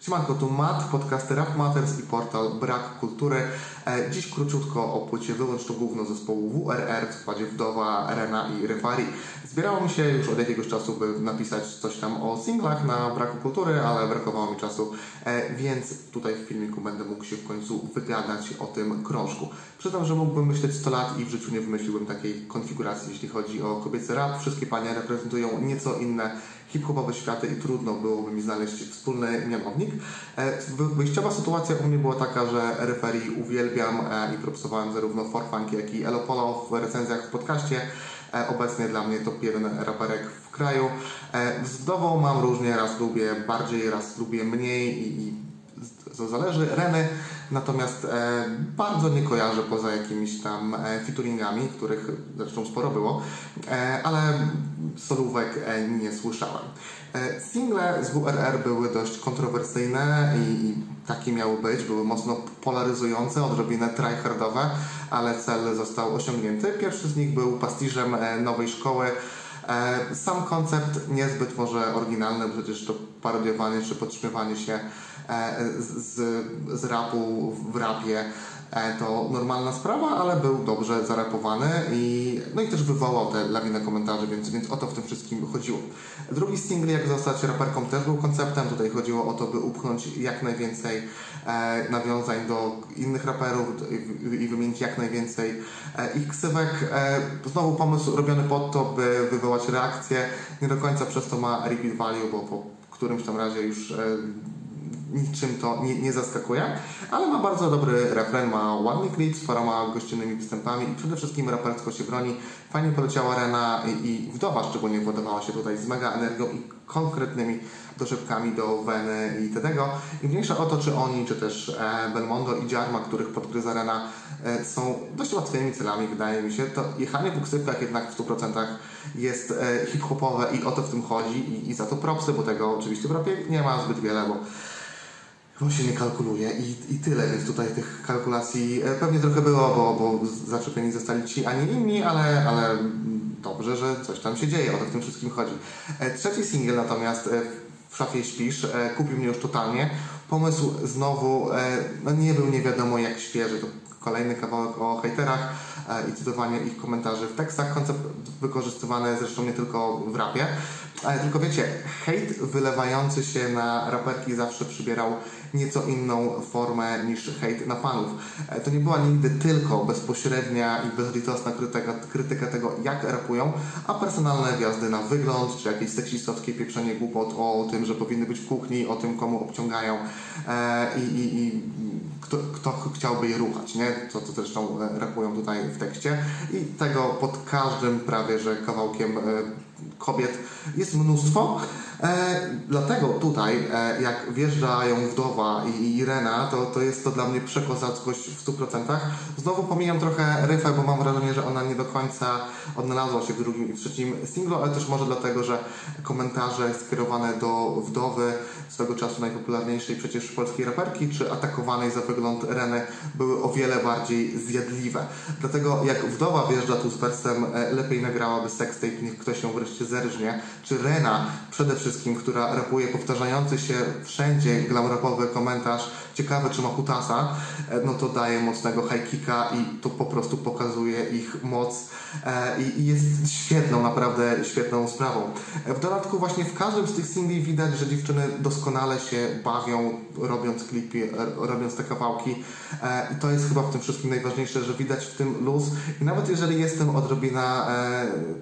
Siemanko, tu Matt, podcast Rap Matters i portal Brak Kultury. E, Dziś króciutko o płycie Wyłącz to główno zespołu WRR w składzie Wdowa, Rena i Rywari. Zbierało mi się już od jakiegoś czasu, by napisać coś tam o singlach na Braku Kultury, ale brakowało mi czasu, e, więc tutaj w filmiku będę mógł się w końcu wygadać o tym krążku. Przyznam, że mógłbym myśleć 100 lat i w życiu nie wymyśliłbym takiej konfiguracji, jeśli chodzi o kobiecy rap. Wszystkie panie reprezentują nieco inne hip-hopowe światy i trudno byłoby mi znaleźć wspólny mianownik. E, wy- Wyjściowa sytuacja u mnie była taka, że referii uwielbiam e, i propsowałem zarówno Forfunk, jak i Elopolo w recenzjach w podcaście. E, Obecnie dla mnie top jeden raperek w kraju. Z wdową mam różnie, raz lubię bardziej, raz lubię mniej i, i to zależy. Reny natomiast e, bardzo nie kojarzę poza jakimiś tam e, featuringami, których zresztą sporo było, e, ale solówek nie słyszałem. Single z WRR były dość kontrowersyjne i, i takie miały być, były mocno polaryzujące, odrobinę tryhardowe, ale cel został osiągnięty. Pierwszy z nich był pastiżem nowej szkoły, Sam koncept niezbyt może oryginalny, bo przecież to parodiowanie czy podtrzymywanie się z, z rapu w rapie e, to normalna sprawa, ale był dobrze zarapowany i, no i też wywołał te lawinę komentarzy, więc, więc o to w tym wszystkim chodziło. Drugi single, jak zostać raperką, też był konceptem. Tutaj chodziło o to, by upchnąć jak najwięcej e, nawiązań do innych raperów i, i wymienić jak najwięcej e, ich ksywek. E, znowu pomysł robiony po to, by wywołać reakcję. Nie do końca przez to ma repeat value, bo po którymś tam razie już e, niczym to nie, nie zaskakuje, ale ma bardzo dobry refren, ma ładny klip z paroma gościnnymi występami i przede wszystkim rapersko się broni. Fajnie poleciała Rena i, i wdowa szczególnie władowała się tutaj z mega energią i konkretnymi doszepkami do Weny i tego. I mniejsza o to, czy oni, czy też e, Belmondo i Dziarma, których podgryza Rena, e, są dość łatwymi celami, wydaje mi się. To jechanie po ksywkach jednak w 100% jest e, hip-hopowe i o to w tym chodzi i, i za to propsy, bo tego oczywiście w rapie nie ma zbyt wiele, bo bo się nie kalkuluje i, i tyle, więc tutaj tych kalkulacji e, pewnie trochę było, bo, bo zaczepieni zostali ci, a nie inni, ale, ale dobrze, że coś tam się dzieje, o to w tym wszystkim chodzi. E, Trzeci singiel natomiast e, w szafie śpisz kupił mnie już totalnie. Pomysł znowu no nie był nie wiadomo jak świeży, to kolejny kawałek o hejterach i cytowanie ich komentarzy w tekstach. Koncept wykorzystywany zresztą nie tylko w rapie. Ale tylko wiecie, hejt wylewający się na raperki zawsze przybierał nieco inną formę niż hejt na fanów. E, To nie była nigdy tylko bezpośrednia i bezlitosna krytyka, krytyka tego, jak rapują, a personalne wjazdy na wygląd, czy jakieś seksistowskie pieprzenie głupot o tym, że powinny być w kuchni, o tym, komu obciągają e, i, i, i kto, kto chciałby je ruchać, nie? Co, co zresztą e, rapują tutaj w tekście. I tego pod każdym prawie, że kawałkiem e, kobiet jest mnóstwo. E, dlatego tutaj, e, jak wjeżdżają Wdowa i Irena, to, to jest to dla mnie przekozackość w 100%. Znowu pomijam trochę Ryfę, bo mam wrażenie, że ona nie do końca odnalazła się w drugim i w trzecim singlu, ale też może dlatego, że komentarze skierowane do Wdowy, swego czasu najpopularniejszej przecież polskiej raperki, czy atakowanej za wygląd Reny, były o wiele bardziej zjadliwe. Dlatego jak Wdowa wjeżdża tu z wersem e, lepiej nagrałaby sextape, niech ktoś ją wreszcie zerżnie, czy Rena przede wszystkim, która rapuje powtarzający się wszędzie glamrapowy komentarz. Ciekawe czy ma kutasa, e, no to daje mocnego high kicka i to po prostu pokazuje ich moc e, i, jest świetną, naprawdę świetną sprawą. E, W dodatku właśnie w każdym z tych singli widać, że dziewczyny doskonale się bawią robiąc klipy, robiąc te kawałki. I to jest chyba w tym wszystkim najważniejsze, że widać w tym luz. I nawet jeżeli jestem odrobina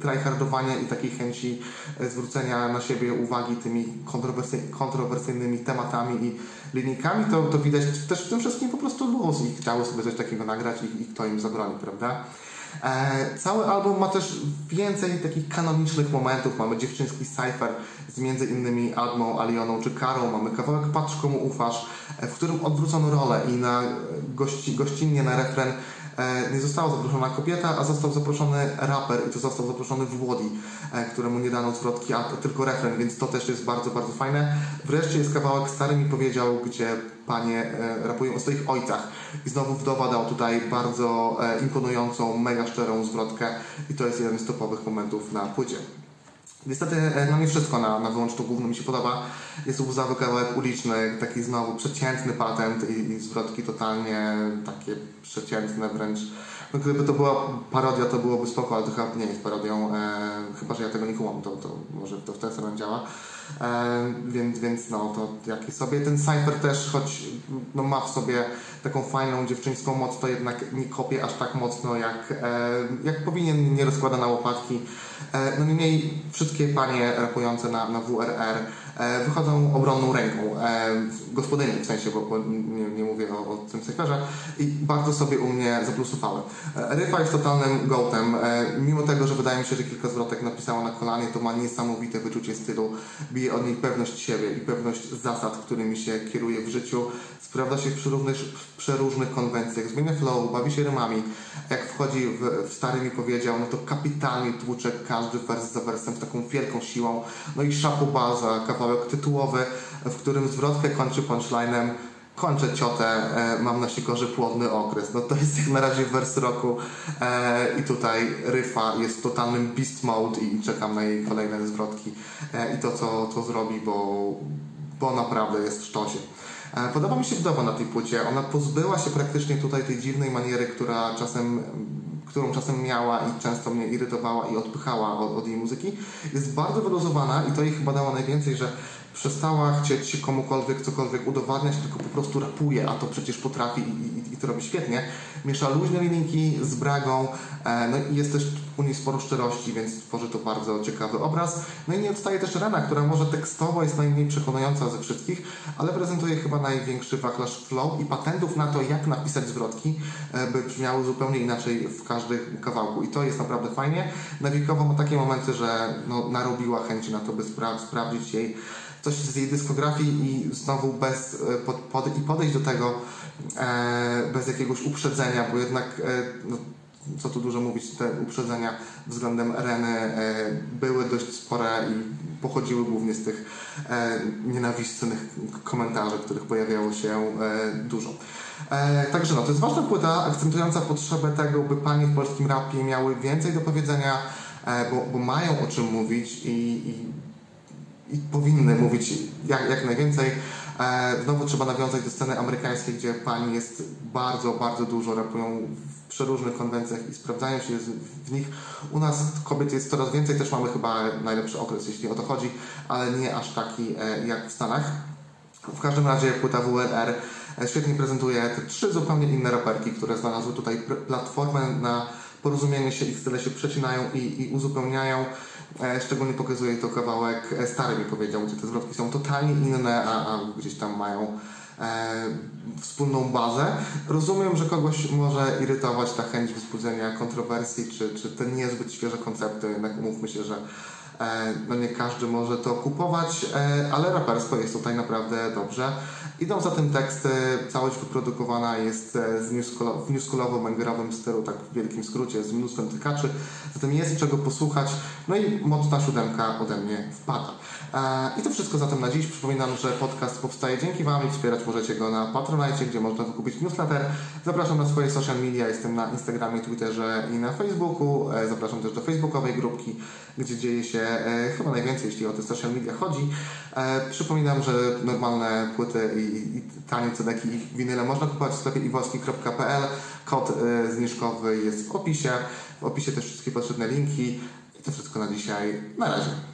tryhardowania i takiej chęci zwrócenia na siebie uwagi tymi kontrowersy, kontrowersyjnymi tematami i linijkami, to, to widać też w tym wszystkim po prostu luz i chciały sobie coś takiego nagrać i, i kto im zabroni, prawda? E, cały album ma też więcej takich kanonicznych momentów. Mamy dziewczyński cypher z między innymi Admą, Alioną czy Karą. Mamy kawałek Patrz komu ufasz, e, w którym odwrócono rolę i na gości, gościnnie na refren nie została zaproszona kobieta, a został zaproszony raper i to został zaproszony Włodi, e, któremu nie dano zwrotki, a tylko refren, więc to też jest bardzo, bardzo fajne. Wreszcie jest kawałek Stary mi powiedział, gdzie panie e, rapują o swoich ojcach i znowu Wdowa dał tutaj bardzo e, imponującą, mega szczerą zwrotkę i to jest jeden z topowych momentów na płycie. Niestety, e, no nie wszystko na, na wyłączną główną mi się podoba. Jest łzawy kawałek uliczny, taki znowu przeciętny patent i, i zwrotki totalnie takie przeciętne wręcz. No, gdyby to była parodia, to byłoby spoko, ale to chyba nie jest parodią, e, chyba że ja tego nie kumam, to, to może to w ten sposób działa. E, więc, więc no, to jaki sobie ten Cypher też, choć no, ma w sobie taką fajną dziewczyńską moc, to jednak nie kopie aż tak mocno jak, e, jak powinien, nie rozkłada na łopatki. E, no niemniej wszystkie panie rapujące na, na WRR wychodzą obronną ręką, e, gospodyni w sensie, bo, nie, nie mówię o, o tym sektorze. I bardzo sobie u mnie zaplusowały. E, Ryfa jest totalnym gołtem, e, mimo tego, że wydaje mi się, że kilka zwrotek napisała na kolanie, to ma niesamowite wyczucie stylu, bije od niej pewność siebie i pewność zasad, którymi się kieruje w życiu, sprawdza się w przeróżnych, w przeróżnych konwencjach, zmienia flow, bawi się rymami, jak wchodzi w, w stary mi powiedział, no to kapitalnie tłucze każdy wers za wersem z taką wielką siłą, no i szapobaza, kawałek tytułowy, w którym zwrotkę kończy punchlinem kończę ciotę, e, mam na sikorze płodny okres. No to jest jak na razie wers roku e, i tutaj Ryfa jest totalnym beast mode i czekam na jej kolejne zwrotki e, i to co, co zrobi, bo, bo naprawdę jest w sztosie. Podoba mi się wdowa na tej płycie. Ona pozbyła się praktycznie tutaj tej dziwnej maniery, która czasem, którą czasem miała i często mnie irytowała i odpychała od, od jej muzyki. Jest bardzo wyluzowana i to jej chyba dało najwięcej, że przestała chcieć się komukolwiek cokolwiek udowadniać, tylko po prostu rapuje, a to przecież potrafi i, i, i to robi świetnie. Miesza luźne linijki z bragą, e, no i jest też u niej sporo szczerości, więc tworzy to bardzo ciekawy obraz. No i nie odstaje też Rena, która może tekstowo jest najmniej przekonująca ze wszystkich, ale prezentuje chyba największy wachlarz flow i patentów na to, jak napisać zwrotki, e, by brzmiały zupełnie inaczej w każdym kawałku. I to jest naprawdę fajnie. Nawikowo ma takie momenty, że no, narobiła chęci na to, by spra- sprawdzić jej coś z jej dyskografii i znowu bez e, pod, pod, i podejść do tego e, bez jakiegoś uprzedzenia, bo jednak e, no, co tu dużo mówić, te uprzedzenia względem Reny e, były dość spore i pochodziły głównie z tych e, nienawistnych komentarzy, których pojawiało się e, dużo. Także no, to jest ważna płyta, akcentująca potrzebę tego, by panie w polskim rapie miały więcej do powiedzenia, bo, bo mają o czym mówić i, i i powinny mówić jak, jak najwięcej. E, znowu trzeba nawiązać do sceny amerykańskiej, gdzie pani jest bardzo, bardzo dużo, rapują w przeróżnych konwencjach i sprawdzają się w nich. U nas kobiet jest coraz więcej, też mamy chyba najlepszy okres, jeśli o to chodzi, ale nie aż taki e, jak w Stanach. W każdym razie płyta WNR e, świetnie prezentuje te trzy zupełnie inne raperki, które znalazły tutaj platformę na porozumienie się, ich style się przecinają i, i uzupełniają. E, Szczególnie pokazuje to kawałek e, stary mi powiedział, gdzie te zwrotki są totalnie inne, a, a gdzieś tam mają e, wspólną bazę. Rozumiem, że kogoś może irytować ta chęć wzbudzenia kontrowersji, czy, czy te niezbyt świeże koncepty, jednak umówmy się, że e, no nie każdy może to kupować, e, ale raperstwo jest tutaj naprawdę dobrze. Idą za tym teksty, całość wyprodukowana jest e, w newschoolowo-mangerowym stylu, tak w wielkim skrócie, z mnóstwem tykaczy, zatem jest czego posłuchać, no i mocna siódemka ode mnie wpada. E, I to wszystko zatem na dziś. Przypominam, że podcast powstaje dzięki Wam i wspierać możecie go na Patronite, gdzie można wykupić newsletter. Zapraszam na swoje social media, jestem na Instagramie, Twitterze i na Facebooku. E, Zapraszam też do facebookowej grupki, gdzie dzieje się chyba najwięcej, jeśli o te social media chodzi. Przypominam, że normalne płyty i, i, i tanie cedeki i winyle można kupować w sklepie iwoski.pl. Kod e, zniżkowy jest w opisie. W opisie też wszystkie potrzebne linki. I to wszystko na dzisiaj. Na razie.